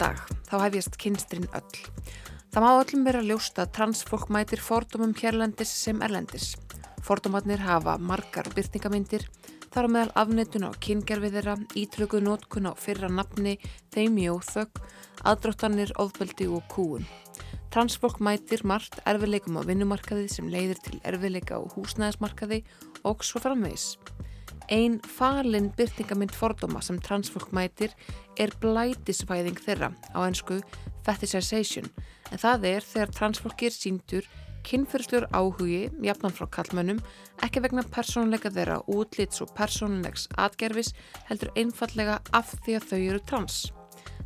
Dag, þá hefjast kynstrinn öll. Það má öllum vera ljóst að transfólk mætir fordómum hérlendis sem erlendis. Fordómatnir hafa margar byrtingamindir, þar á meðal afnettun á kyngerfið þeirra, ítrökuð nótkun á fyrra nafni, þeimi og þögg, aðdróttanir, ofbeldi og kúun. Transfólk mætir margt erfileikum á vinnumarkaði sem leiðir til erfileika á húsnæðismarkaði og svo framvegis. Einn falin byrtingamind fordóma sem transfólk mætir er blætisvæðing þeirra á ennsku fetishization en það er þegar transfólki er síndur kynferðslur áhugi, jafnan frá kallmönnum, ekki vegna persónuleika þeirra útlits og persónulegs atgerfis heldur einfallega af því að þau eru trans.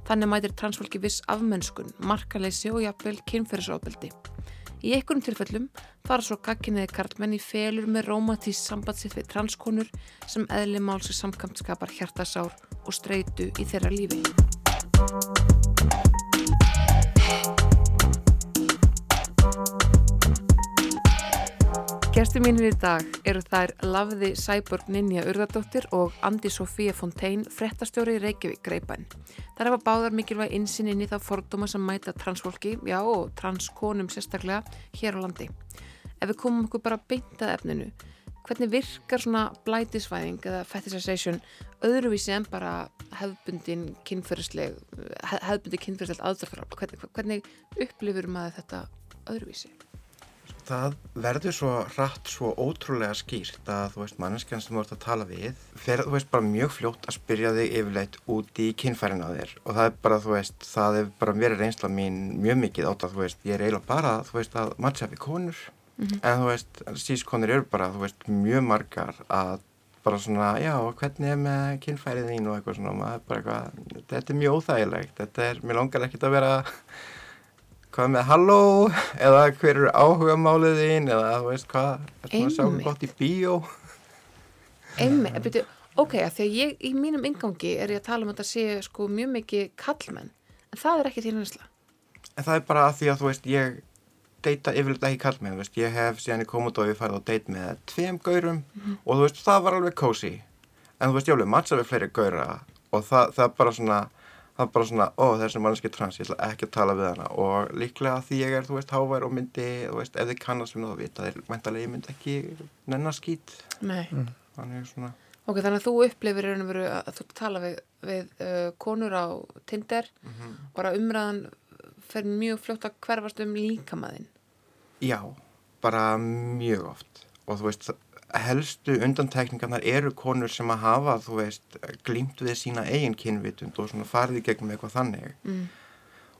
Þannig mætir transfólki viss afmennskun, markaleysi og jafnvel kynferðsofbeldi. Í einhvern tilfellum fara svo gagginniði karlmenn í felur með rómatísk sambandsitt við transkonur sem eðli málsir samkamt skapar hjartasár og streitu í þeirra lífi. Gerstu mínir í dag eru þær Lafði Sæborg Ninja Urðardóttir og Andi Sofía Fontein, frettastjóri í Reykjavík Greipan. Það hefa báðar mikilvæg insinn inn í það fordóma sem mæta transfólki, já og transkonum sérstaklega hér á landi. Ef við komum okkur bara beintað efninu, hvernig virkar svona blætisvæðing eða fetishization öðruvísi en bara hefðbundin kynferðisleg, hefðbundi kynferðisleg aðdörfra? Hvernig, hvernig upplifur maður þetta öðruvísi? Það verður svo rætt svo ótrúlega skýrt að þú veist manneskjan sem þú ert að tala við fer þú veist bara mjög fljótt að spyrja þig yfirleitt út í kynfærin á þér. Og það er bara þú veist það er bara verið reynsla mín mjög mikið átt að þú veist ég er eiginlega bara þú veist að matcha við konur. Mm -hmm. en þú veist sískonur eru bara þú veist mjög margar að bara svona já hvernig er með kynfærið þín? og eitthvað svona. Maður er bara eitthvað þetta er mjög óþægilegt. Þetta er mér langar ekkert að vera hvað með halló? Eða hver eru áhuga málið þín? Eða þú veist hvað er svo gott í bíó? Einmi, betur, ok, að ég í mínum ingangi er ég að tala um að þetta sé sko mjög mikið kallmenn en það er ekki því næsla En það er bara að því að þú veist ég deyta yfirlega ekki kallmenn veist, ég hef síðan í komundói farið á deyt með tveim gaurum mm -hmm. og þú veist það var alveg cozy. En þú veist ég alveg matcha við fleiri gaura og það, það bara svona það er bara svona, ó þessi mannski trans ég ætla ekki að tala við hana. Og líklega því ég er, þú veist, hávær og myndi þú veist, ef þið kannast við það, vita þeir mæntalega ég myndi ekki nennar skýt Nei. Mm. Þannig svona Ok, þannig að þú upplifir og að þú tala við, við uh, konur á Tinder. Mm -hmm. bara umræðan fer mjög fljótt að hverfast um líkamæðin Já, bara mjög oft. Og þú veist, helstu undantekningarnar eru konur sem að hafa, þú veist, glýmt við sína eigin kynvitund og svona farið í gegnum eitthvað þannig. Mm.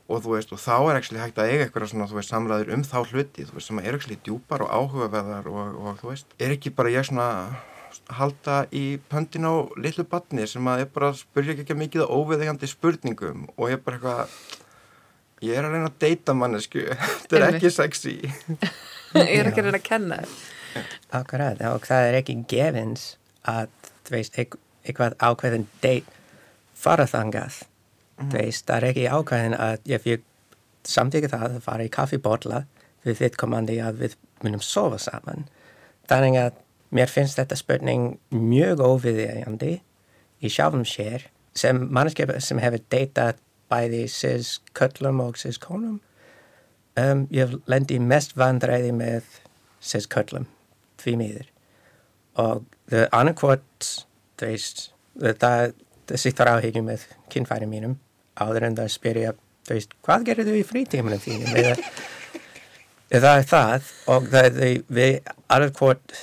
og þú veist, og þá er ekki hægt að eiga eitthvað svona, þú veist, samræður um þá hluti þú veist, sem er ekki djúpar og áhugaveðar og, og þú veist, er ekki bara ég svona halda í pöndin á litlu batni sem að ég bara spurja ekki mikið óviðegandi spurningum og ég bara eitthvað ég er að reyna að deyta mannesku þetta er ekki sexy. Ég er ekki að reyna að kenna þér Akkurat, og það er ekki gefins að, þú veist, eitthvað ákveðin deitt fara þangað, mm. þú veist, það er ekki ákveðin að ef ég samtíkja það að fara í kaffibotla við viðkomandi að við munum sofa saman. Þannig að mér finnst þetta spurning mjög óviðjandi í sjálfum sér sem mannskjöpa sem hefur deitað bæði sis köllum og sis konum. Um, ég lendi mest vandræði með sis köllum því miður. Og annarkvort það sýttar áhyggjum með kynfæri mínum áður en það spyrja veist hvað gerir þú í frítímanum þínum? Eða það er það og það, við annarkvort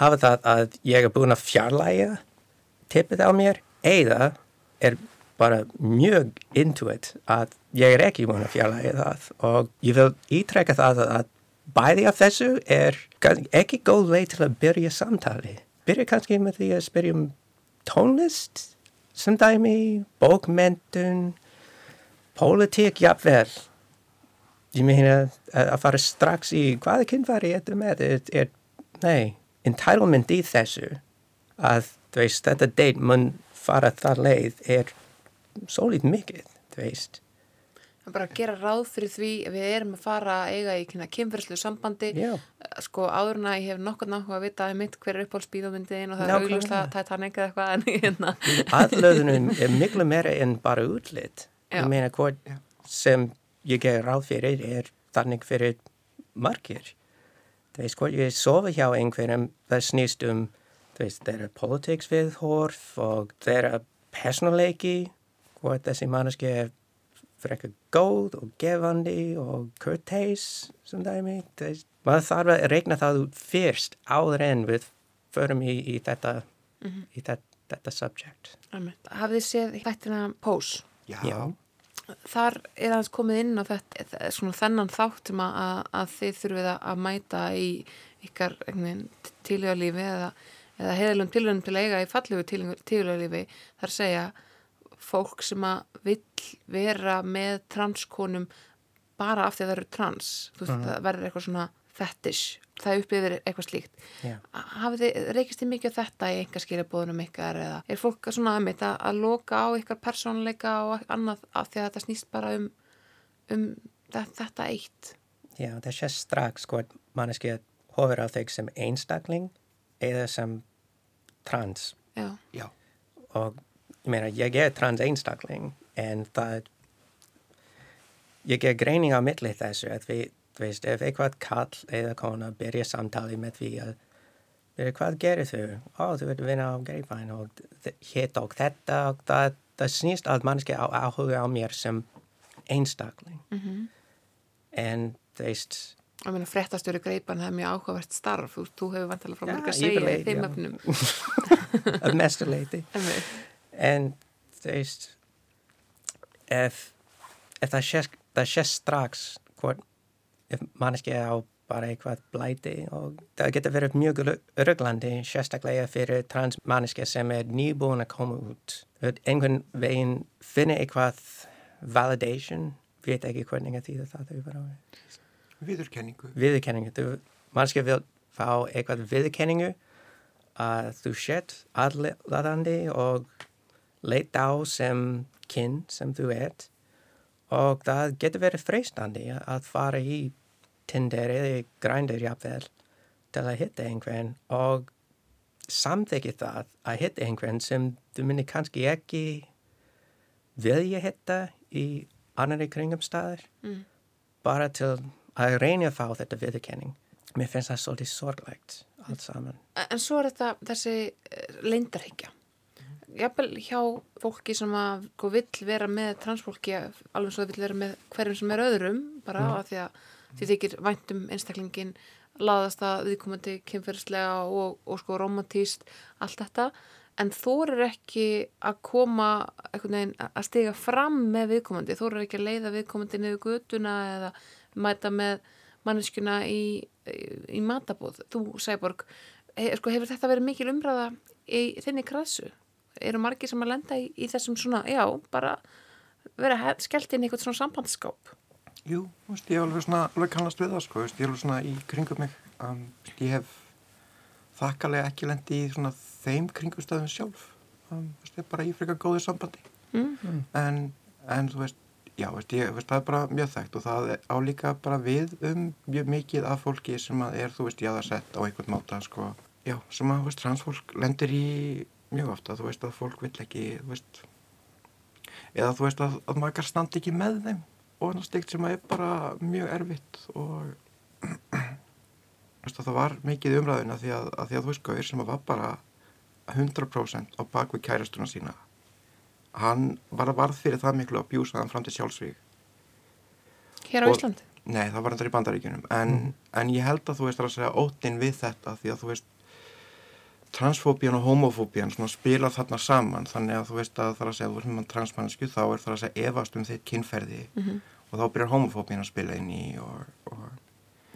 hafa það að ég er búin að fjarlæga tippið á mér eða er bara mjög into it að ég er ekki búin að fjarlæga það. Og ég vil ítrekka það að bæði af þessu er ekki góð leið til að byrja samtali. Byrja kannski með því að spyrja um tónlist, sem dæmi, bókmentun, pólitík, jáfnvel. Ég meina að fara strax í hvaða kynfari þetta með? Er, nei, entitlement í þessu að veist, þetta date mun fara það leið er svo lítið mikið, þú veist bara að gera ráð fyrir því að við erum að fara að eiga í kynferðslu sambandi Já. sko áðurna ég hef nokkur náttúrulega að vita að mitt hver er uppáhaldsbíðumyndiðin og það er augljóslega Titanic eða eitthvað en hérna aðlöðunum er miklu meira en bara útlitt ég meina Já. sem ég ger ráð fyrir er þannig fyrir margir. Þú veist, hvort ég sofa hjá einhverjum það snýst um þeirra politics við horf og þeirra personleiki hvort þessi manneski er frekar góð og gefandi og kurteis sem dæmi veist, maður þarf að regna það út fyrst áður en við förum í, í þetta í þetta, þetta subject. Hafið þið séð þættina Pose? Já, Já. Þar er aðeins komið inn á þetta, svona þennan þátt sem að, að, að þið þurfið að- að mæta í ykkar tílugalífi eða, eða heiðalum tilhörnum til að eiga í fallegu tílugalífi þar segja fólk sem að vill vera með transkonum bara af því að það eru trans. Þú veist, það verður eitthvað svona fetish, það upplifir eitthvað slíkt. Já. hafið þið, reykist þið mikið á þetta í einhver skilabóðunum ykkar eða er fólk svona að mitt að, að loka á ykkar persónleika og annað af því að þetta snýst bara um, um þetta, þetta eitt? Já, það sé strax hvort manneski hófur á þig sem einstakling eða sem trans. Já, já, og ég meina, ég er trans einstakling en það ég er greining á milli þessu að við, þú veist, ef eitthvað kall eða kona byrja samtali með því að byrja, hvað gerir þú? Ó, þú ert vinna á greifæn og hitt og þetta og það, það snýst að manneski á áhuga á mér sem einstakling. Mm en þú veist og mér fréttastjóri greipan það er mjög áhugavert starf. Þú, þú hefur vantilega frá mörg að segja þeim öfnum að mestu leiti en þú veist ef, ef það sé það sé strax hvort manneski á bara eitthvað blæti og það getur verið mjög rugglandi sérstaklega fyrir trans manneski sem er nýbúin að koma út einhvern veginn finna eitthvað validation veit ekki hvernig að þýða það þau bara viðurkenningu. viðurkenningu þú manneski vil fá eitthvað viðurkenningu að þú sett aðlaðandi og leit á sem kinn sem þú ert og það getur verið freistandi að fara í Tinder eða Grindr jafnvel til að hitta einhvern og samþykja það að hitta einhvern sem þú myndir kannski ekki vilja hitta í annari kringumstæðir Mm. bara til að reyna að fá þetta viðurkenning. Mér finnst það svolítið sorglegt allt saman. en svo er þetta þessi leindarhyggja jafnvel hjá fólki sem að sko, vill vera með transfólki alveg svo það vill vera með hverjum sem er öðrum bara Mm. af því að því þykir væntum einstaklingin laðast að viðkomandi kynferðislega og, og sko romantíst allt þetta en þórir ekki að koma veginn að stiga fram með viðkomandi, þórir ekki að leiða viðkomandi niður gutuna eða mæta með manneskjuna í, í, í matabóð. Þú, Sæborg he, sko, hefur þetta verið mikil umræða í þinni krasu? Eru margir sem að lenda í, í þessum svona, já, bara vera skellt inn í eitthvað svona sambandskáp? Jú, veist, ég hef alveg svona, alveg kannast við það, sko, veist, ég hef alveg svona í kringum mig, um, ég hef þakkalega ekki lendi í svona þeim kringumstöðum sjálf, um, veist, ég er bara í frekar góðu sambandi, Mm. en, en þú veist, já, veist, ég, veist, það er bara mjög þekkt og það er á líka bara við um mjög mikið af fólki sem að er, þú veist, jáðarsett á einhvern máta, sko, já, sem að, veist, transfólk lendir í mjög ofta, þú veist, að fólk vill ekki, þú veist, eða þú veist að, að makar standi ekki með þeim og annars stíkt sem að er bara mjög erfitt og veist, að það var mikið umræðuna því að, að því að þú veist Gauður sem að var bara 100% á bakvið kærastuna sína hann var að varð fyrir það miklu að bjúsa hann fram til sjálfsvík Hér á Íslandi? Nei, það var endur í bandaríkjunum. En, en ég held að þú veist að segja óttinn við þetta því að þú veist transfóbían og homofóbían svona spila þarna saman þannig að þú veist að það er að segja að þú veist með transmannsku þá er það að segja efast um þitt kynferði Mm og þá byrjar homofóbían að spila inn í og, og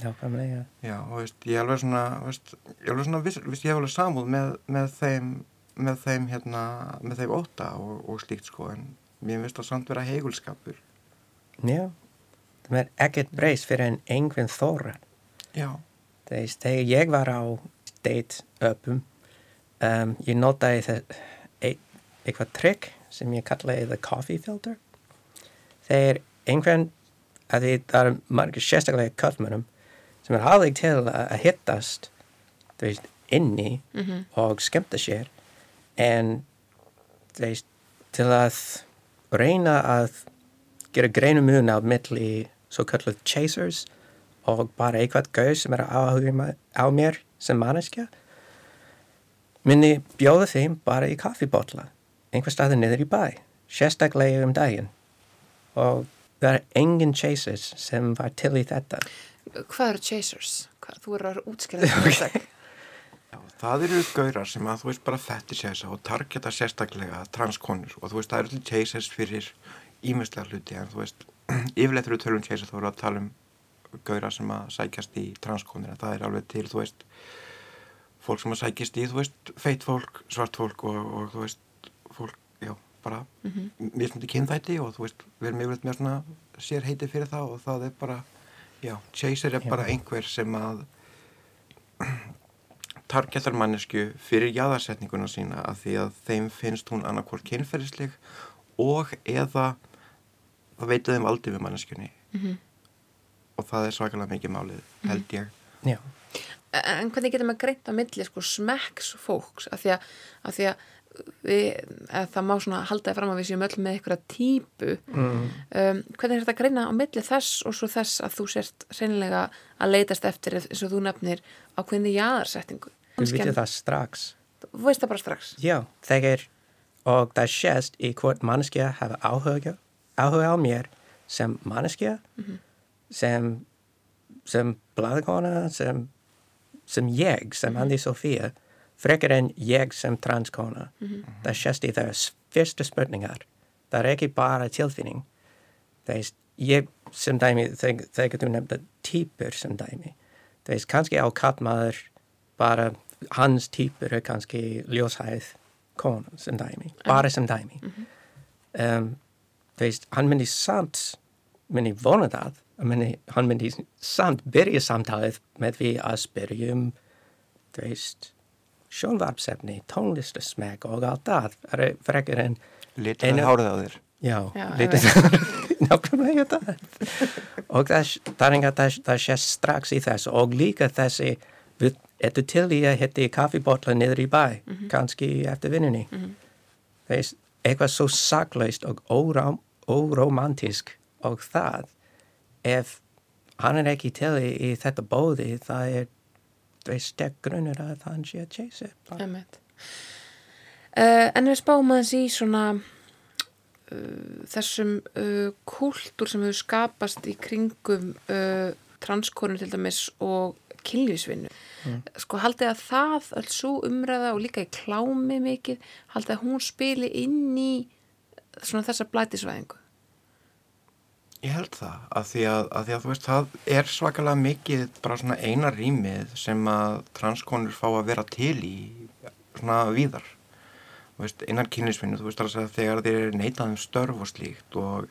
Nákvæmlega. já, og veist, ég er alveg svona veist, ég er alveg svona, viss, viss, ég hef alveg samúð með, með þeim með þeim hérna, með þeim óta og, og slíkt sko en mér finnst það samt vera heigulskapur Já. Það er ekkert breyst fyrir en einhvern þóra. já, Þegar ég var á date uppum, um, ég notaði það ein- eitthvað trikk sem ég kallaði the coffee filter. Þegar einhvern, að því það eru margir sérstaklega kallmennum sem er alveg til að hittast, þú veist, inni -hmm. og skemmta sér en þú veist, til að reyna að gera greinu mun á milli svo kalluð chasers og bara eitthvað gauð sem er á mér sem manneskja minni bjóða þeim bara í kaffibotla einhver staði niður í bæ sérstaklega um daginn. Og það er engin chasers sem var til í þetta. Hvað eru chasers? Hvað, þú eru að útskýra þetta það eru gaurar sem að þú veist bara fætti sér og targeta sérstaklega transkonur. Og þú veist það eru til chasers fyrir ímestlega hluti en þú veist yfirleitt eru tölum chasers þá eru að tala um gaurar sem að sækjast í transkonur en það er alveg til þú veist fólk sem að sækjast í þú veist feit fólk, svart fólk og, og þú veist fólk, já, bara mm -hmm. mismundi kynþætti og þú veist við erum yfirleitt með svona sér heiti fyrir það og það er bara, já, chaser er já. bara einhver sem að targetar mannesku fyrir jáðarsetninguna sína að því að þeim finnst hún annarkvort kynferðisleg og eða það veitu þeim aldrei við manneskunni mm -hmm. og það er svakalega mikið málið, held ég Já en hvernig getur maður greint á milli sko, smekks fólks? Af því að, af því að við, það má svona haldaði fram að við séum öll með einhverja típu. Mm. um, hvernig er þetta að greina á milli þess og svo þess að þú sért reynilega að leitast eftir eins og þú nefnir á hvernig jáðarsettingu Við vitum það strax. Þú veist það bara strax. Já, þegar og það sést í hvort manneskja hafa áhuga, áhuga á mér sem manneskja mm -hmm. sem sem bladakona sem sem ég, sem Andi Sofía, frekar en ég sem transkona. Mm -hmm. Það sést í þess fyrsta spurningar. Það er ekki bara tilfinning. Þegar ég sem dæmi, þegar þú nefnda týpur sem dæmi, þegar kannski á kattmaður bara hans týpur er kannski ljóshæð kona sem dæmi, bara sem dæmi. Mm -hmm. um, þegar hann myndi samt, myndi vona það, Meni, hann myndi samt byrja samtalið með því að spyrja um, þú veist, sjónvarpsefni, tónlistasmæk og allt það. Það er frekar en... Að hárið á þér. Já, hárið, nákvæmlega það. og það, það, það, það sé strax í þessu og líka þessi, við, eftir til í að hitta í kaffibotla niður í bæ, mm -hmm. kannski eftir vinninni. Mm -hmm. Það er eitthvað svo saklaust og óromantísk og það ef hann er ekki til í, í þetta bóði það er, er stekk grunnur að hann sé að chase uh, En við spáum aðeins í svona uh, þessum uh, kúltúr sem hefur skapast í kringum uh, transkonur til dæmis og kynlífsvinnu. Mm. sko haldið að það alls svo umræða og líka í klámi mikið haldið að hún spili inn í svona þessa blætisvæðingu Ég held það, að því að, að því að þú veist, það er svakalega mikið bara svona eina rýmið sem að transkonur fá að vera til í svona víðar. Þú veist, einan kynlisvinnu, þú veist, að þegar þeir eru neitað um störf og slíkt og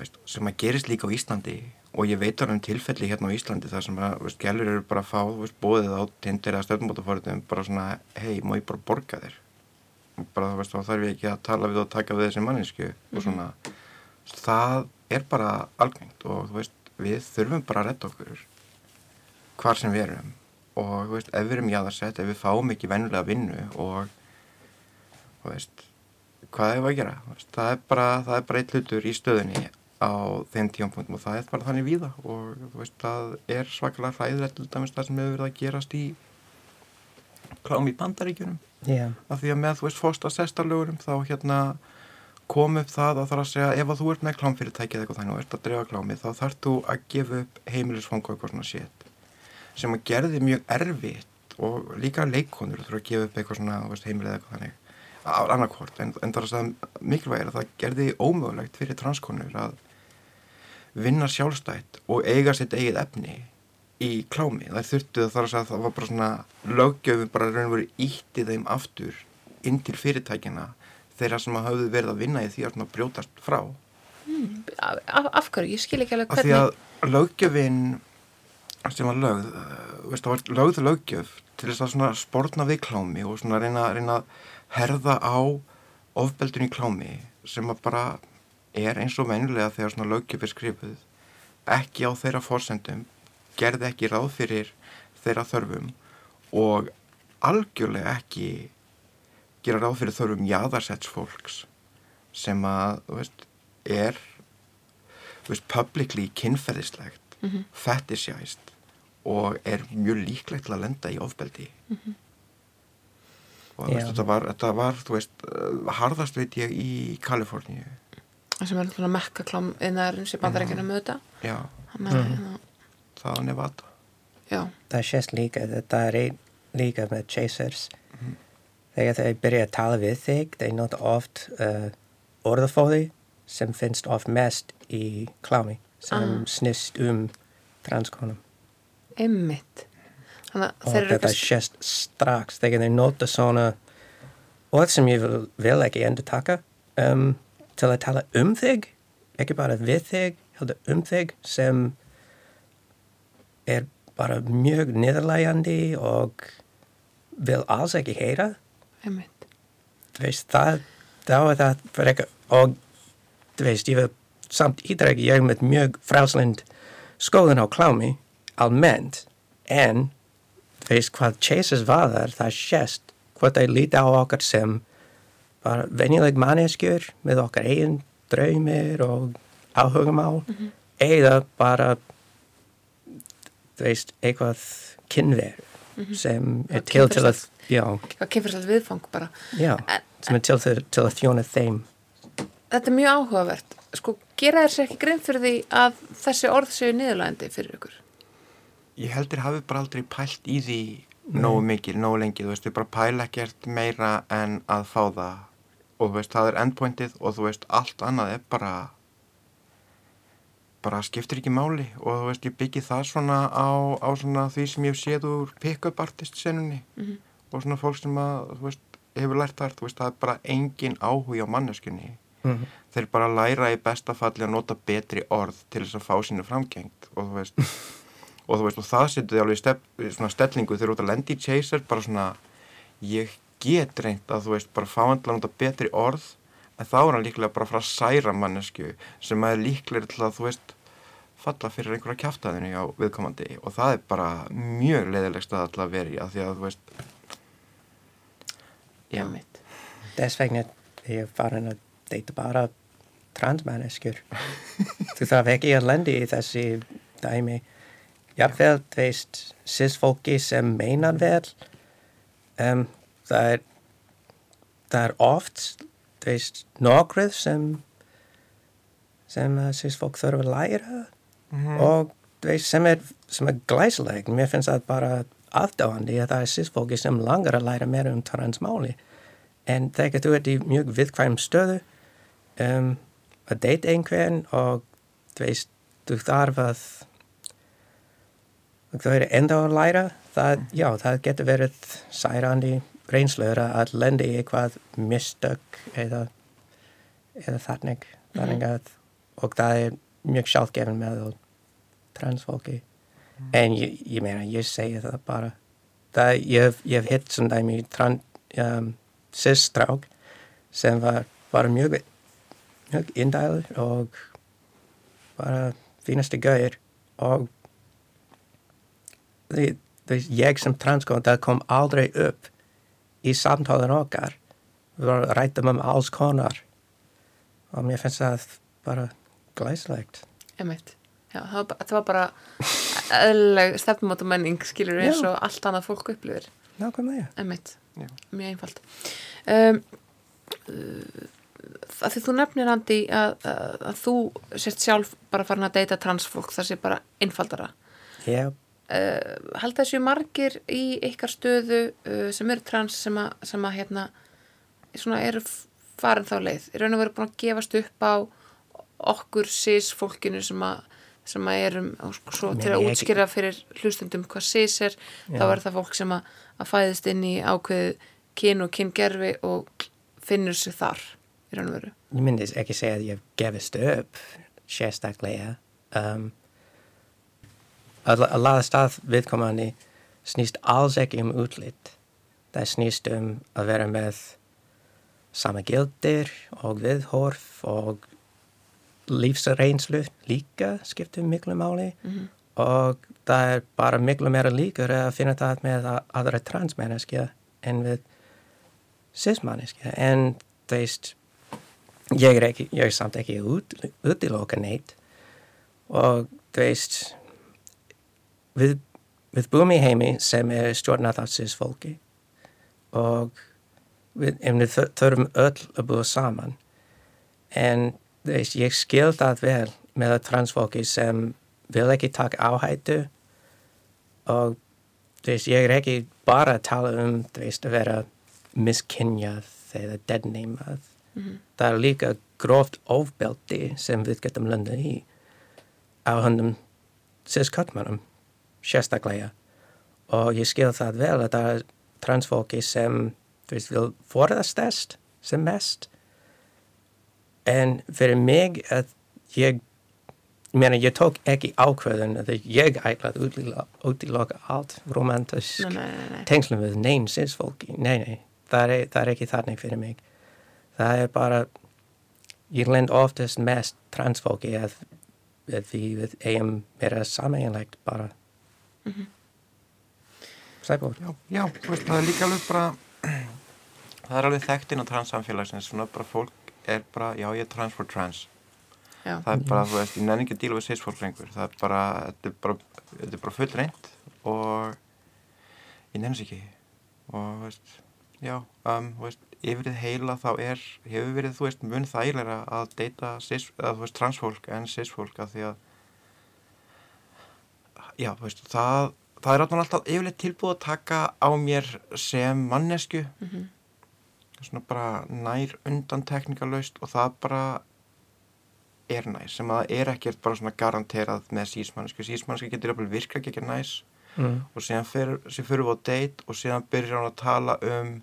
veist, sem að gerist líka á Íslandi og ég veit um tilfelli hérna á Íslandi þar sem að, veist, gælur eru bara að fá, þú veist, bóðið á tindir eða stöðnbótaforðum, bara svona, hei, má ég bara borga þér? Bara, þú veist, þá þarf ég ekki að tala við og taka við þessi manninsku og mhm. svona... Það er bara algengt og veist, við þurfum bara að retta okkur hvar sem við erum. Og veist, ef við erum jáðarsett, ef við fáum ekki vennulega vinnu og, og veist, hvað er það að gera? Það er bara, bara eitt hlutur í stöðunni á þeim tíampunktum og það er bara þannig víða. Og það er svakalega hræðilegt það sem hefur verið að gerast í klám í bandaríkjunum. Yeah. af því að með þú veist fórsta sestarlögurum þá hérna kom upp það að það er að segja ef að þú ert með klámfyrirtæki eða eitthvað þannig og ert að drefa klámi þá þarf þú að gefa upp heimilisfang og eitthvað svona sétt sem að gerði mjög erfitt og líka leikonur þurfa að gefa upp eitthvað svona heimilið eða eitthvað þannig af annarkvort en, en það er að segja mikilvægir að það gerði ómögulegt fyrir transkonur að vinna sjálfstætt og eiga sitt eigið efni í klámi. Það þurftu það að segja að það var bara svona löggjöfum bara raun og verið íttið þeim aftur inn til fyrirtækina þeirra sem hafðu verið að vinna í því að brjótast frá mm, af, af hverju? Ég skil ekki alveg hvernig af því að löggjöfin sem var lögð veist, var lögð löggjöf til þess að spórna við klámi og reyna, reyna að herða á ofbeldun í klámi sem bara er eins og vennilega þegar löggjöf er skrifuð ekki á þeirra fórsendum gerði ekki ráð fyrir þeirra þörfum og algjörlega ekki gera ráð fyrir þörfum jáðarsetts fólks sem að, þú veist, er þú veist, publicly kynferðislegt mm -hmm. fetishæst og er mjög líklegt til að lenda í ofbeldi mm -hmm. og veist, þetta, var, þetta var þú veist, uh, harðast veit ég í Kaliforníu það sem er náttúrulega mekkaklám innan sem bandar ekki um þetta já, mm -hmm. það er Nevada já. það sést líka þetta er líka með chasers. Þegar þeir byrja að tala við þig þeir nota oft uh, orðafóði sem finnst oft mest í klámi sem ah. snist um transkonum Emmitt og þetta sést strax þegar þeir nota svona orð sem ég vil, vil ekki endur taka um, til að tala um þig ekki bara við þig heldur um þig sem er bara mjög niðurlægandi og vil alls ekki heyra Emmitt veist það þá er það ekki og veist ég vil samt ídregi ég með mjög frálslind skoðun á klámi almennt en veist hvað Chases var þar það sést hvað þeir líti á okkar sem bara venjuleg manneskjur með okkar eigin draumir og áhugamál mm -hmm. eða bara veist eitthvað kynver mm -hmm. sem er til til að kynferðslega viðfang bara. Já, sem er til, til, til að þjóna þeim. Þetta er mjög áhugavert. Sko, gera þér sér ekki grein fyrir því að þessi orð séu niðurlægandi fyrir ykkur? Ég heldur hafi bara aldrei pælt í því nógu mikið, nógu lengi, þú veist, við bara pæla ekkert meira en að fá það. Og þú veist, það er endpointið og þú veist, allt annað er bara bara skiptir ekki máli og þú veist, ég byggi það svona á, á svona því sem ég séð úr pick-up artist senunni mm -hmm. og svona fólk sem að, þú veist, hefur lært þar, þú veist, það er bara engin áhuga á manneskunni mm -hmm. þeir bara læra í bestafalli að nota betri orð til þess að fá sínu framgengt og þú veist og þú veist og það setur þið alveg stef, svona stellingu þegar þú ert að lendi í chaser bara svona ég get reynd að þú veist bara fáandla nota betri orð en þá er hann líklega bara frá særa mannesku sem er líklega til að þú veist falla fyrir einhverja kæftæðinu á viðkomandi og það er bara mjög alltaf að vera í að því að þú veist Já. Þess vegna er ég farin að deyta bara transmanneskur þú þarf ekki að lendi í þessi dæmi. Jafnvel, þú veist, sísfólki sem meinar vel, um, það, er, það er oft, þú veist, nokkrið sem, sem sísfólk þurfa að læra -hmm. og þú veist, sem er, er glæsleg. Mér finnst það bara aðdáðandi að það er sísfólki sem langar að læra meira um transmáli. En þegar þú ert í mjög viðkvæm stöðu um, að deyta einhvern og þú veist, þú þarf að þau eru enda að læra það, já, það getur verið særandi reynslur að lendi eitthvað mistök eða, eða þannig mhm. að, og það er mjög sjálfgefn með transfólki mm. en ég, ég meina, ég segi það bara. Það, ég hef hitt sem dæmi um, sýstrák sem var bara mjög mjög indælur og bara fínasti gauðir og því, því ég sem transkónda kom aldrei upp í samtáðan okkar. Við varum að ræta um alls konar og mér finnst það bara glæslegt Emitt, já, það var, það var bara eðleg stefnmáta menning skilur eins og allt annað fólk upplifir. Nákvæmlega Emitt, mjög einfalt. Um, uh, að því þú nefnir Andi að, að, að þú sért sjálf bara farin að deyta transfólk það sé bara einfaldara. Já. Uh, held þessu margir í ykkar stöðu uh, sem eru trans sem að, sem að hérna, svona eru farin þá leið, er raun og verið búin að gefast upp á okkur sís fólkinu sem að sem að erum, svo til að útskýra fyrir hlustundum hvað sís er Já. þá er það fólk sem að, að fæðist inn í ákveð kyn og kyngerfi og finnur sig þar í raun og veru. Ég myndi ekki segja að ég gefist upp sérstaklega um, að, að laða stað viðkomandi snýst alls ekki um útlitt. Það snýst um að vera með sama gildir og viðhorf og lífsreynslu líka skiptum miklu máli. Mm -hmm. og það er bara miklu meira líkur að finna það með aðra transmenneskja en við cismanneskja. En þú veist ég er, ekki, ég er samt ekki út, útiloka neitt. Og þú veist við, við búum í heimi sem er stjórnað af síðs fólki og við, við þurfum öll að búa saman. En ég skil það vel með transfólki sem vil ekki taka áhættu og veist ég er ekki bara að tala um veist að vera miskinjað eða deadneimað mm -hmm. það er líka gróft ofbeldi sem við getum landa í á hundum síðskattmannum sérstaklega. Og ég skil það vel að það er transfólki sem veist vil forðastest sem mest en fyrir mig að ég Meina, ég tók ekki ákveðin að ég ætlaði að útiloka allt romantisk tengslum við neyn sínsfólki. Nei, nei, það er, það er ekki þannig fyrir mig. Það er bara, ég lend oftast mest transfólki að, að við eigum meira samanlegt bara. Mm -hmm. Sæbúr. Já, já veist, það er líka alveg bara, það er alveg þekktinn á transsamfélagsins, svona bara fólk er bara, já ég er trans for trans. Já. það er bara, þú veist, ég nenni ekki að díla við sýsfólkrengur, það er bara þetta er bara, þetta er bara full reynd og ég nenni sér ekki og, þú veist já, um, veist, yfir þið heila þá er, hefur verið, þú veist, mun þægilega að deyta, að, þú veist, transfólk en sýsfólk að því að já, þú veist, það það er alltaf yfirleitt tilbúið að taka á mér sem mannesku mm -hmm. Svona bara nær undan tekníkalöst og það bara er næs sem að það er ekkert bara svona garanterað með sísmannsku sísmannsku getur alveg virka ekki næs mm. og síðan fyrir við á date og síðan byrjar hann að tala um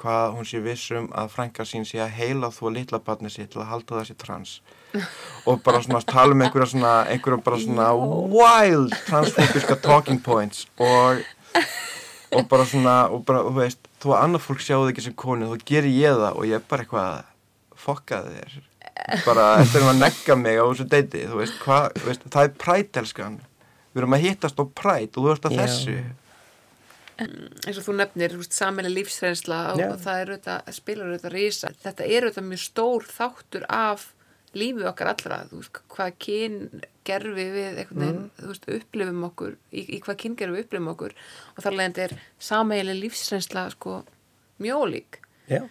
hvað hún sé vissum að frænka sín sé að heila þú að litla barni sitt til að halda það sér trans. Og bara svona tala um einhverja svona einhverja bara svona wild transfobiska talking points og og bara svona og bara þú veist þú að annað fólk sjáu þig ekki sem konu þá gerir ég það og ég er bara eitthvað fokkaði þér. Bara eftir að negga mig á þessu deiti? Þú veist, hva, veist það er prætelskan við erum að hittast á præt og þú veist að yeah. þessu. Eins og þú nefnir, saminlega lífsreynsla og yeah. það er auðvitað, spilar auðvitað rísa þetta er auðvitað mjög stór þáttur af lífið okkar allra. Þú veist, hvað kyn gerfi við eitthvað, mm. veist, upplifum okkur í, í hvað kyn gerfi við upplifum okkur og þar leðandi er saminlega lífsreynsla sko mjólík já yeah.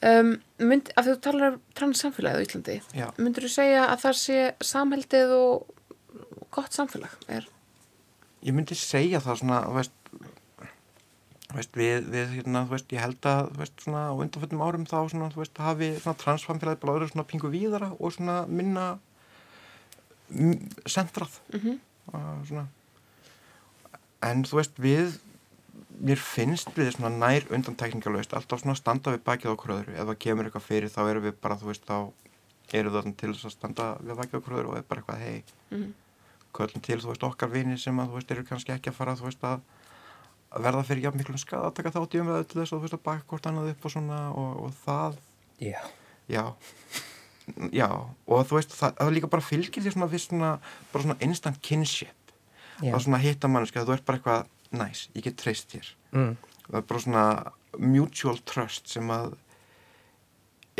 Um, mynd, af því að þú talar um transsamfélagið á Íslandi Já. myndur þú segja að það sé samheldið og gott samfélag er? Ég myndi segja það svona veist, veist, við, við hérna, veist, ég held að svona, á undanfjöldum árum þá svona, hafi transsamfélagið bara öðru pingu víðara og minna sentrað mm -hmm. en þú veist við mér finnst við svona nær undantekningalöst alltaf svona standa við bakið á kröður ef það kemur eitthvað fyrir þá erum við bara þú veist þá erum við til þess að standa við bakið á kröður og er bara eitthvað hei mm -hmm. köllum til þú veist okkar vini sem að þú veist eru kannski ekki að fara þú veist að, verða fyrir jafn miklum skada að taka þátt í umveðu til þess að þú veist að baka hvort annað upp og svona og, og það yeah. já já og þú veist það, það líka bara fylgir því svona, svona bara svona instant kinship yeah. að svona hitta manneska þú ert bara eitthvað næs, ég get treyst hér mm. það er bara svona mutual trust sem að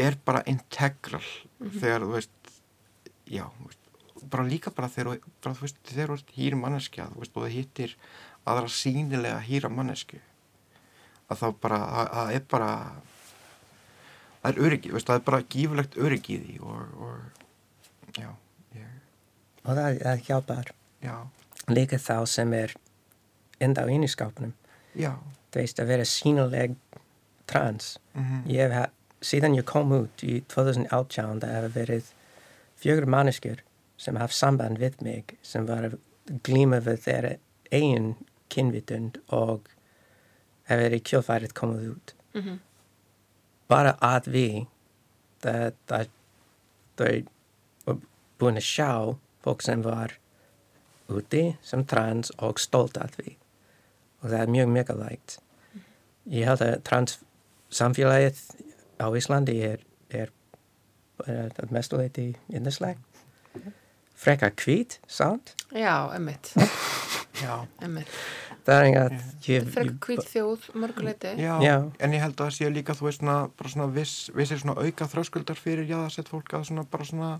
er bara integral mm -hmm. þegar þú veist já, bara líka bara þegar bara, þú veist, þegar þú veist hýr manneskja þú veist, og það hittir aðra sínilega hýra mannesku að þá bara, það er bara það er öryggi, veist, það er bara gífurlegt öryggi í því og, og já ég... og það er hjálpar já. líka þá sem er enda á einiskapunum þú veist að vera sínuleg trans mm -hmm. ég hef síðan ég kom út í 2018 það hefur verið fjögur manneskur sem hafði samband við mig sem var að glíma við þeirra eigin kynvitund og hefur verið kjölfærið komið út mm -hmm. Bara að við er búin að sjá fólk sem var úti sem trans og stolt að við og það er mjög mikilvægt. Ég held að transsamfélagið á Íslandi er, er, er mestuleiti innesleg. Frekka kvít, sant? Já, emmitt. Já. Emmitt. Það er er fyrir hvít þjóð, mörguleiti. Já, Já. en ég held að það sé líka, þú veist, svona, bara svona viss, vissir svona auka þröskuldar fyrir jáðarsett fólk að svona, bara svona,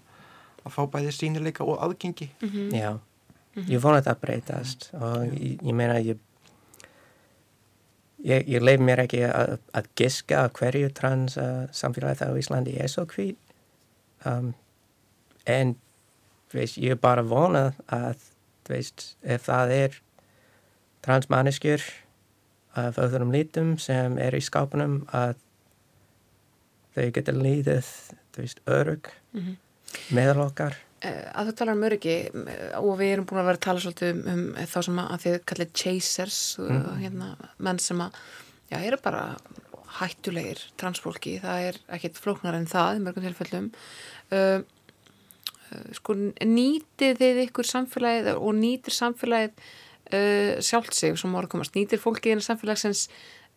að fá bæði sínileika og aðgengi. Mhm. Já, ég vona þetta breytast og ég, ég meina ég ég, ég leif mér ekki að, að giska að hverju trans uh, samfélagi það á Íslandi er svo hvít um, en veist, ég er bara vona að veist, ef það er transmanneskjur af öðrum lítum sem er í skápunum að þau geta líðið þú veist, örug Mhm. meðal okkar Eh, að þú talar um öryggi eh, og við erum búin að vera að tala svolítið um, um þá sem að, að þið kallir chasers mm. hérna, menn sem að já, eru bara hættulegir transfólki, það er ekkit flóknar en það í mörgum tilfellum uh, sko nýtið þið ykkur samfélagið og nýtir samfélagið uh, sjálft sig sem orðkomast, nýtir fólki í samfélagsins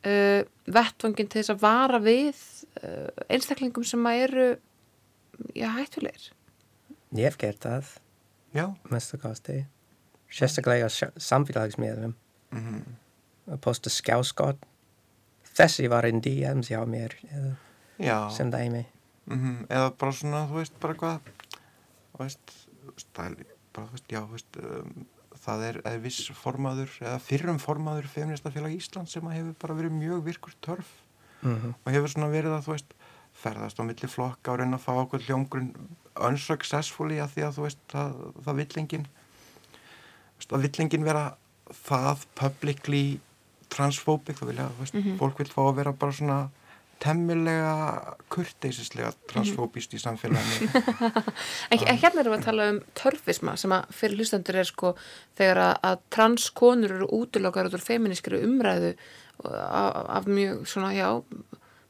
uh, vettvangin til þess að vara við uh, einstaklingum sem að eru já, hættulegir. Ég hef gert það. Kosti. Sérstaklega samfélagsmiðlum. Mm að posta skjáskott þessi var einn DMs hjá mér eða Já. sem dæmi. Mm Eða bara svona, þú veist, bara hvað, þú veist, er bara, þú veist, já, þú veist, um, það er viss formaður, eða fyrrum formaður feministafélag Ísland sem að hefur bara verið mjög virkur törf mm og hefur svona verið að, þú veist, ferðast á milli flokka og reyna að fá okkur hljómgrunn unsuccessfully að því að, þú veist, það, það vill engin, þú veist, að vill engin vera það publicly transphobic, þú vilja, þú veist, Mhm. fólk vil fá að vera bara svona temmilega kurteisislega transfóbist í samfélaginu En en hérna erum við að tala um törfisma sem að fyrir hlustendur er sko þegar að, að transkonur eru útilokkar út úr feminískri umræðu af, af mjög svona, já,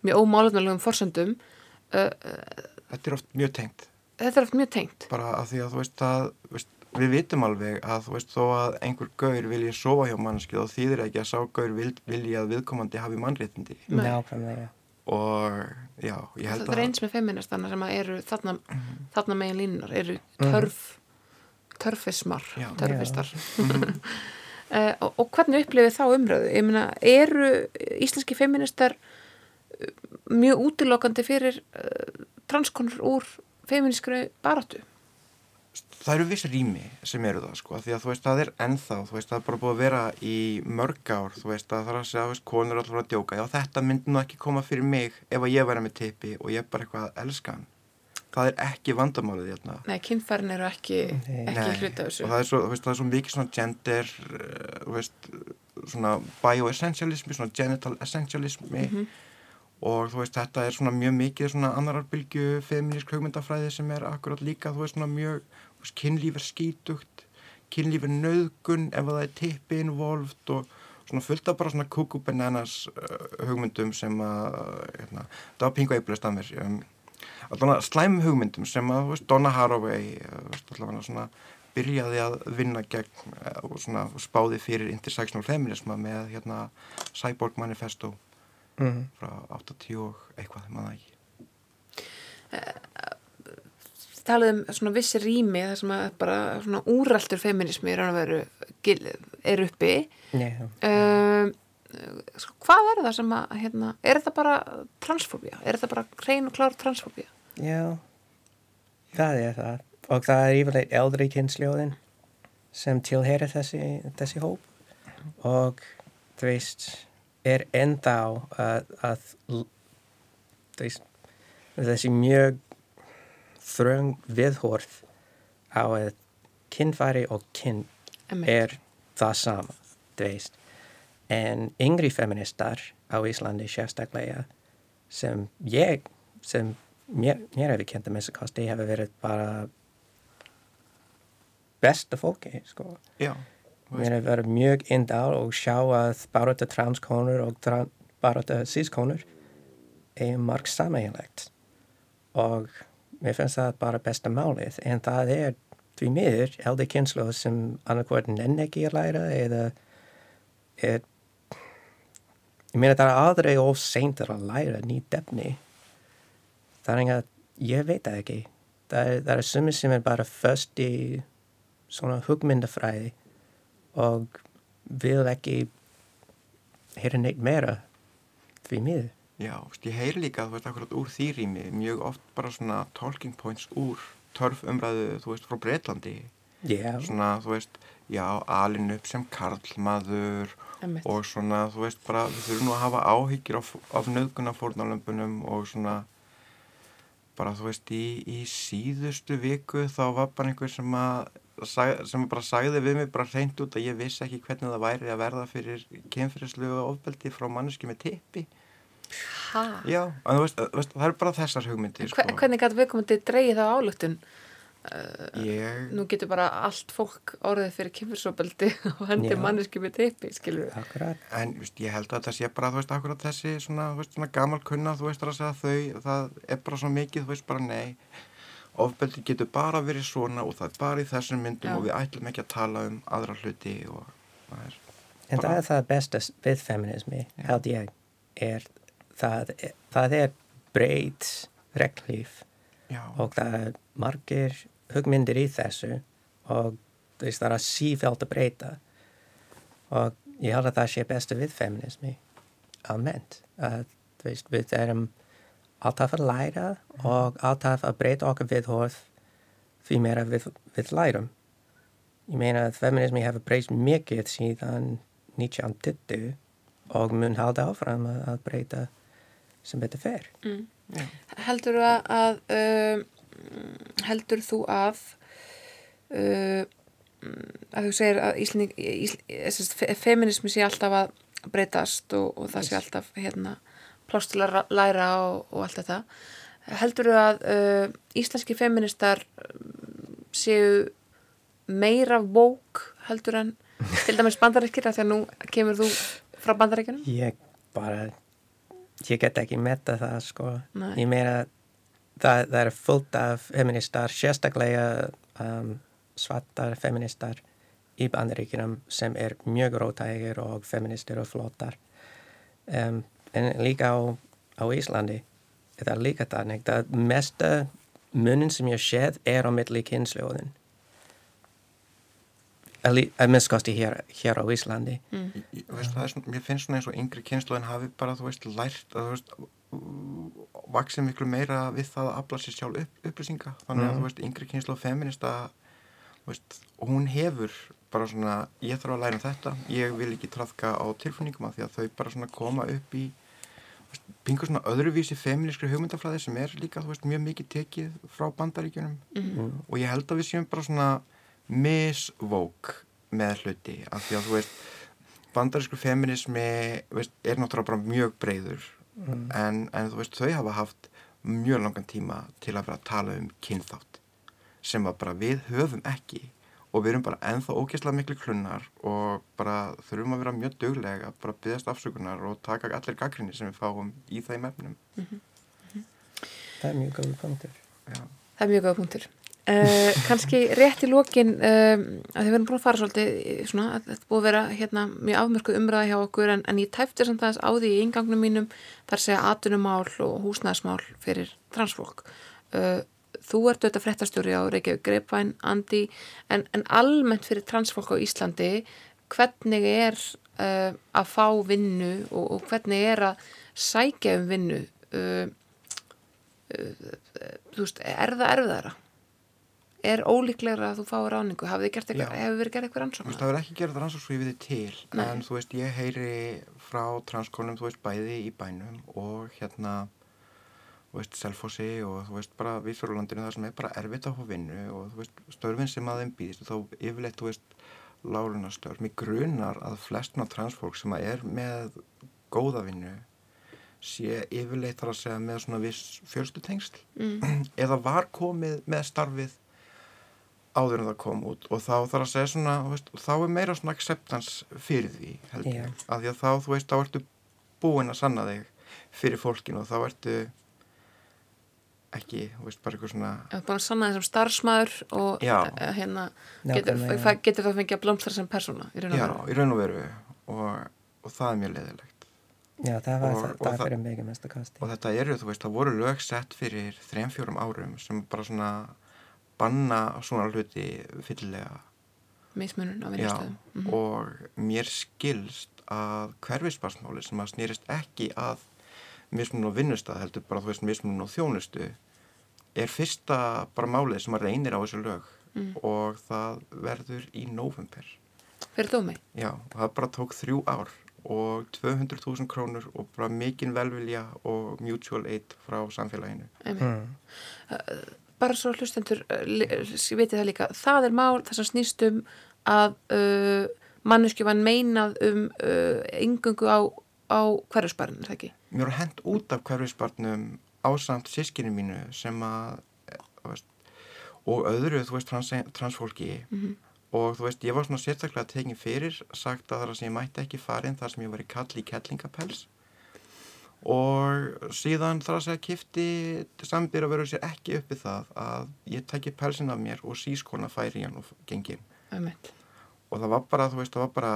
mjög ómálefnulegum forsöndum. Þetta er oft mjög tengt þetta er oft mjög tengt. bara að því að þú veist að þú veist, við vitum alveg að þú veist þó að einhver gaur vilji sofa hjá mannski þá þýðir ekki að sá gaur vil, vilji að viðkomandi hafi mannréttindi Nei. nákvæmlega og já, ég held Þetta er að eins með feministana sem að eru þarna, þarna megin línunar, eru Mhm. törf, törfismar, Já. törfistar. Mhm. Uh, og, og hvernig upplifið þá umröðu? Ég meina, eru íslenski feministar uh, mjög útilokandi fyrir uh, transkonur úr feministkri baráttu? Það eru viss rými sem eru það sko, því að þú veist það er ennþá, þú veist það er bara búið að vera í mörg ár, þú veist að það er að segja, þú veist, konur er alltaf að djóka, já þetta myndi nú ekki koma fyrir mig ef að ég væri með tippi og ég bara eitthvað að elska hann. Það er ekki vandamálið hérna. Nei, kynfærin eru ekki, ekki hluta af þessu. og það er svo, veist, það er svo mikið svona gender uh, þú veist, svona bioessentialismi, svona genital essentialismi. Mhm. og þú veist, þetta er svona mjög mikið svona annarar bylgju feminísk hugmyndafræði sem er akkurat líka, þú veist, svona mjög kynlíf er skítugt kynlíf er nöðgun ef það er tippi involved og svona fullt af bara svona kuku bananas uh, hugmyndum sem að hérna, það var pingu eiflust af mér um, slæm hugmyndum sem að, veist, Donna Haraway uh, byrjaði að vinna gegn uh, og svona spáði fyrir intersectional feminisma með hérna Cyborg Manifesto mm. frá 80 og eitthvað, maður ekki Talið um svona vissi rými þar sem að bara svona úraltur feminismi er, gil- er uppi. yeah. Um, sko, hvað er það sem að, hérna, er þetta bara transfóbía? Er þetta bara hrein og klár transfóbía? Já, það er það. Og það er yfirleitt eldri kynnsljóðin sem tilheyrir þessi, þessi hóp. Og þú veist, er ennþá að, að veist, þessi mjög þröng viðhorð á að kynfæri og kyn er það sama, þú veist. En yngri feministar á Íslandi sérstaklega sem ég, sem mér, mér hefur kent að missa kosti, hefur verið bara besta fólki, sko. Já, Mér hefur verið mjög indál og sjá að barata transkonur og tran, barata sískonur er marg sameiginlegt og mér finnst það bara besta málið en það er því miður eldi kynslu sem annarkvort nenn ekki að læra eða er ég meina það er aldrei of seint að læra nýtt efni það er að ég veit það ekki það er, það er sumir sem er bara först í svona hugmyndafræði og vil ekki heyra neitt meira því miður. Já, veist, ég heyri líka, þú veist, akkurat úr því rými mjög oft bara svona talking points úr törf umræðu, þú veist, frá Breitlandi Já, svona, þú veist, já, alin upp sem karlmaður og svona, þú veist, bara við þurfum nú að hafa áhyggjur af, af nöðgunarfórnalömbunum og svona bara, þú veist, í, í síðustu viku þá var bara einhver sem að sem bara sagði við mig bara reynd út að ég vissi ekki hvernig það væri að verða fyrir kynfyrirslu og ofbeldi frá manneski með tippi Ha? Já, en þú veist, þú veist, það er bara þessar hugmyndir sko. Hve- Hvernig gæti viðkomandi dreigið þá álugtun? Ég, Nú getur bara allt fólk orðið fyrir kynfyrsopeldi og hendi Já. manneski með teipi, skilur við. akkurat. en veist, ég held að það sé bara, þú veist, akkurat þessi svona, veist, svona gamal kunna, þú veist, að segja þau, það er bara svo mikið, þú veist, bara nei, ofbeldi getur bara verið svona og það er bara í þessum myndum Já. og við ætlum ekki að tala um aðra hluti og það er, En það er það besta við feminismi, held ég, er það, það er breyt reglíf já, og það er margir hugmyndir í þessu og það er sífælt að breyta. Og ég held að það sé bestu við feminismi almennt. Að veist, við erum alltaf að læra og alltaf að breyta okkar viðhorf því meira við, við lærum. Ég meina að feminismi hefur breyst mikið síðan 1920 og mun halda áfram að breyta sem betur fer. Já. Heldur þú að, að um, heldur þú að uh, að þú segir að Ísling, Ísl, feminismi sé alltaf að breytast og, og það sé alltaf hérna plást til að ra- læra og, og allt þetta. Heldur þú að uh, íslenski feministar um, séu meira vók heldur en til dæmis bandarækir að því að nú kemur þú frá bandarækjunum Ég bara, ég get ekki metta það sko. Nei. Ég meina, það, það er fullt af feministar, sérstaklega um, svartar feministar í bandaríkjunum sem er mjög rótægir og feministir og flottar. Um, en líka á, á Íslandi er það líka þannig. Það mesta munin sem ég séð er á milli kynnsljóðin. Að minnskosti hér, hér á Íslandi. mm. Ég- veist, það er mér finnst svona eins og yngri kynnslóðin hafi bara, þú veist, lært að, þú veist, vaksið miklu meira við það að afla sér sjálf upp, upplýsinga. Þannig að, Mhm. þú veist, yngri kynnslóð feminista, þú veist, hún hefur bara svona, ég þarf að læra um þetta, ég vil ekki trafka á tilfinningum af því að þau bara svona koma upp í, þú veist, pingur svona öðruvísi feministri hugmyndafræði sem er líka, þú veist, mjög mikið tekið frá bandaríkjunum Mm. og ég held að við séum bara svona misvók með hluti af því að þú veist bandarísku feminismi veist, er náttúrulega bara mjög breyður Mm. en, en þú veist þau hafa haft mjög langan tíma til að vera að tala um kynþátt sem að bara við höfum ekki og við erum bara ennþá ógeðslega miklu klunnar og bara þurfum að vera mjög duglega að bara byggast afsökunar og taka allir gaggrinni sem við fáum í þeim efnum Það er mjög góð punktur. Já. Það er mjög góða punktur. Uh, kannski rétt í lokin um, að þið verðum búin að fara svolítið í svona, þetta búið að vera hérna mjög afmörkuð umræða hjá okkur en, en ég tæfti samt aðeins á því í ingangnum mínum þar segja atunumál og húsnæðismál fyrir transfólk. Uh, þú ert auðvitað fréttastjóri á Reykjavík Greipvæn, Andi, en, en almennt fyrir transfólk á Íslandi, hvernig er uh, að fá vinnu og, og hvernig er að sækja um vinnu? Uh, þú veist, er það erfiðara? Er ólíklegra að þú fái ráningu? Hefur verið gert eitthvað rannsóknar? það verður ekki gerð rannsók svo ég við þið til, Nei. en þú veist, ég heyri frá transkonum, þú veist, bæði í bænum og hérna, þú veist, Selfossi og þú veist, bara við fjórulandinu þar sem er bara erfitt fá vinnu og þú veist, störfin sem að þeim býðist og þá yfirleitt, þú veist, lálunastörf. Mér grunar að flestna transfólk sem að er með góða vinnu sé yfirleitt þar að segja með svona viss fjölstutengsl Mm. eða var komið með starfið áður en það kom út og þá þarf að segja svona, þú veist, þá er meira svona acceptance fyrir því held ég, Já. af því að þá, þú veist, þá ertu búin að sanna þig fyrir fólkinu og þá ertu ekki, þú veist, bara eitthvað svona að sanna þessum starfsmæður og Já. eh, hérna, getur, Nákvæmlega. það, getur það fengið að blómstra sem persóna í raun og já, veru. í raun og veru og, og það er mjög leðilegt Já, það var Og- það, og það fyrir mig að mesta kosti. og þetta eru, þú veist, það voru lög sett fyrir þrejum fjórum árum sem bara svona banna svona hluti fyllilega mismunun á Já, vinnustöðum. Mm og mér skilst að hverfisbarsmáli sem að snýrist ekki að mismunum á vinnustað heldur bara þú veist mismunum á þjónustu er fyrsta bara málið sem að reynir á þessu lög Mm. og það verður í november. Fyrir dómi? Já, og það bara tók þrjú ár og 200.000 krónur og bara mikinn velvilja og mutual aid frá samfélaginu. Mm. Mm. Bara svo hlustendur li- viti það líka, það er mál þess að snýst um að uh, manneski var meinað um uh, yngungu á, á hverjusbarn, er það ekki? Mér var hent út af hverfisbarnum ásamt sískinu mínu sem að, eh, veist, og öðru, þú veist, trans, transfólki Mhm. og þú veist, ég var svona sérstaklega tekin fyrir, sagt að það sem ég mætti ekki farin þar sem ég var í kall í kettlingapels og síðan þar að kifti sambýr að vera sér ekki uppi það að ég tæki pelsin af mér og sískona færi hann og gengi og það var bara, þú veist, það var bara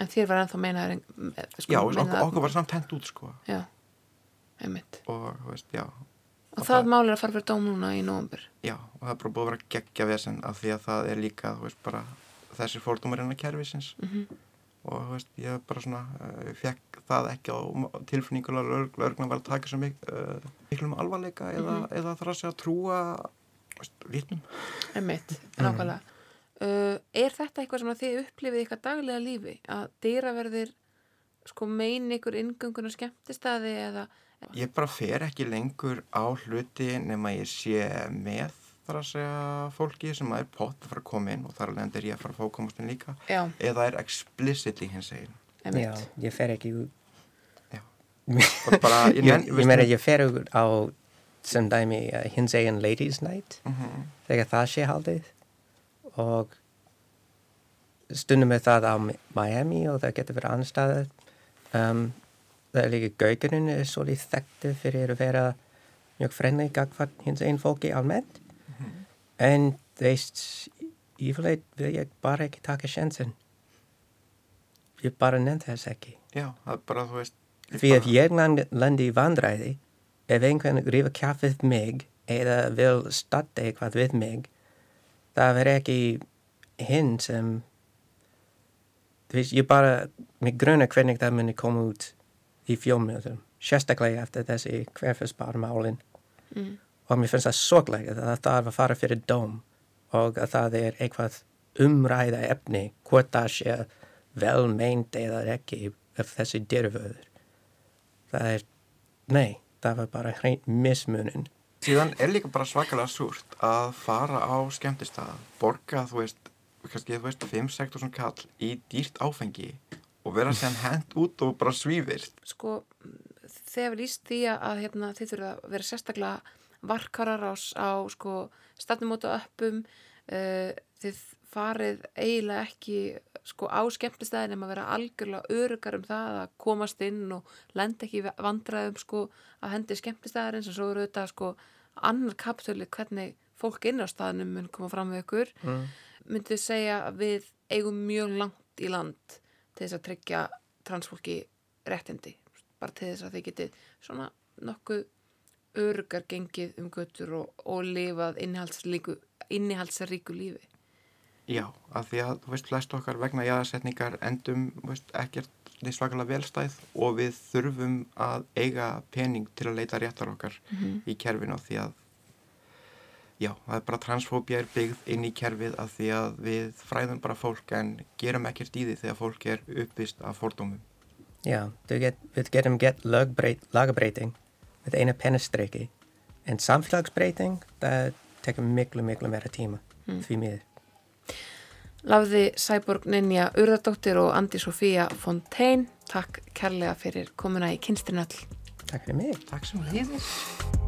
En þér var ennþá meinaður en- sko, já, meinaður- okkur, okkur var samt hent út, sko. Já, einmitt. Og, veist, já. Og það það- mál er að fara fyrir dóm núna í nóvambur Já, og það er bara búið að vera geggja vesen af því að það er líka, þú veist, bara þessi fórdómar innan kervisins mm og þú veist, ég bara svona uh, fekk það ekki á tilfinningulega lögna var að taka svo mik uh, miklum alvarleika eða, eða þarf að segja að trúa vitnum. Einmitt, nákvæmlega. Uh, Er þetta eitthvað sem þið upplifið ykkar daglega lífi? Að dýraverðir sko meina ykkur inngöngun og skemmtistæði eða Ég bara fer ekki lengur á hluti nema ég sé með þar að segja fólki sem er pott að fara að koma inn og þar alveg er ég að fara að fá komastinn líka Já, eða er explicitly hins eginn. einmitt. Já, ég fer ekki bara, Ég, nenn- ég veistu- meina, ég fer á sem dæmi uh, hins egin ladies night Mhm. þegar það sé haldið. Og stundum er það á Mi- Miami og það getur verið anstæður um, það er líka gaugurinn er svolítið þekktu fyrir að vera mjög frenni gagvart hins egin fólki almennt en veist yfirleitt vil ég bara ekki taka sjensin ég bara nefnd þess ekki Já, það er bara, þú veist Því ef ég land, landi í vandræði, ef einhvern rífa kaffið mig eða vil starta eitthvað við mig, það verður ekki hinn sem, þú veist, ég bara, mig gruna hvernig það muni koma út í fjölmjöldum, sérstaklega eftir þessi hverfisbarmálin. mm. Og mér finnst það sorglega að það þarf að fara fyrir dóm og að það er eitthvað umræða efni, hvort það sé vel meint eða ekki af þessi dyrföður. Það er, nei, það var bara hreint mismunin. Síðan er líka bara svakalega súrt að fara á skemmtistað, borga, þú veist, kannski, þú veist, 5-6 svona kall í dýrt áfengi og vera sem hent út og bara svífist. Sko, þegar við líst því að, að hérna, þið þurfa að vera sérstaklega varkarar á, sko, stafnumóta öppum uh, þið farið eiginlega ekki sko, á skemmtistæðin en að vera algjörlega örugar um það að komast inn og lenda ekki í vandræðum sko, að hendi skemmtistæðarins. Og svo eru þetta sko, annar kaptölu hvernig fólk inn á staðnum mun koma fram við ykkur. Mm. myndið segja að við eigum mjög langt í land til þess að tryggja transfólki réttindi? Bara til þess að þið getið svona nokkuð örugar gengið um göttur og, og lifað innihaldsríku, lífi Já, af því að, þú veist, flest okkar vegna jáðarsetningar endum, þú veist, ekkert því svakalega velstæð og við þurfum að eiga pening til að leita réttar okkar í kerfinu af því að já, það er bara transfóbía er byggð inn í kerfið af því að við fræðum bara fólk en gerum ekkert í því þegar fólk er uppvist af fordómum. Já, við getum gett lagabreiting með eina pennastriki en samfélagsbreyting, það tekur miklu, miklu meira tíma því miður. Lafði Sæborg Ninja Urðardóttir og Andi Sofía Fontaine takk kærlega fyrir komuna í kynstinöll Takk fyrir mig. Takk sem leiðis.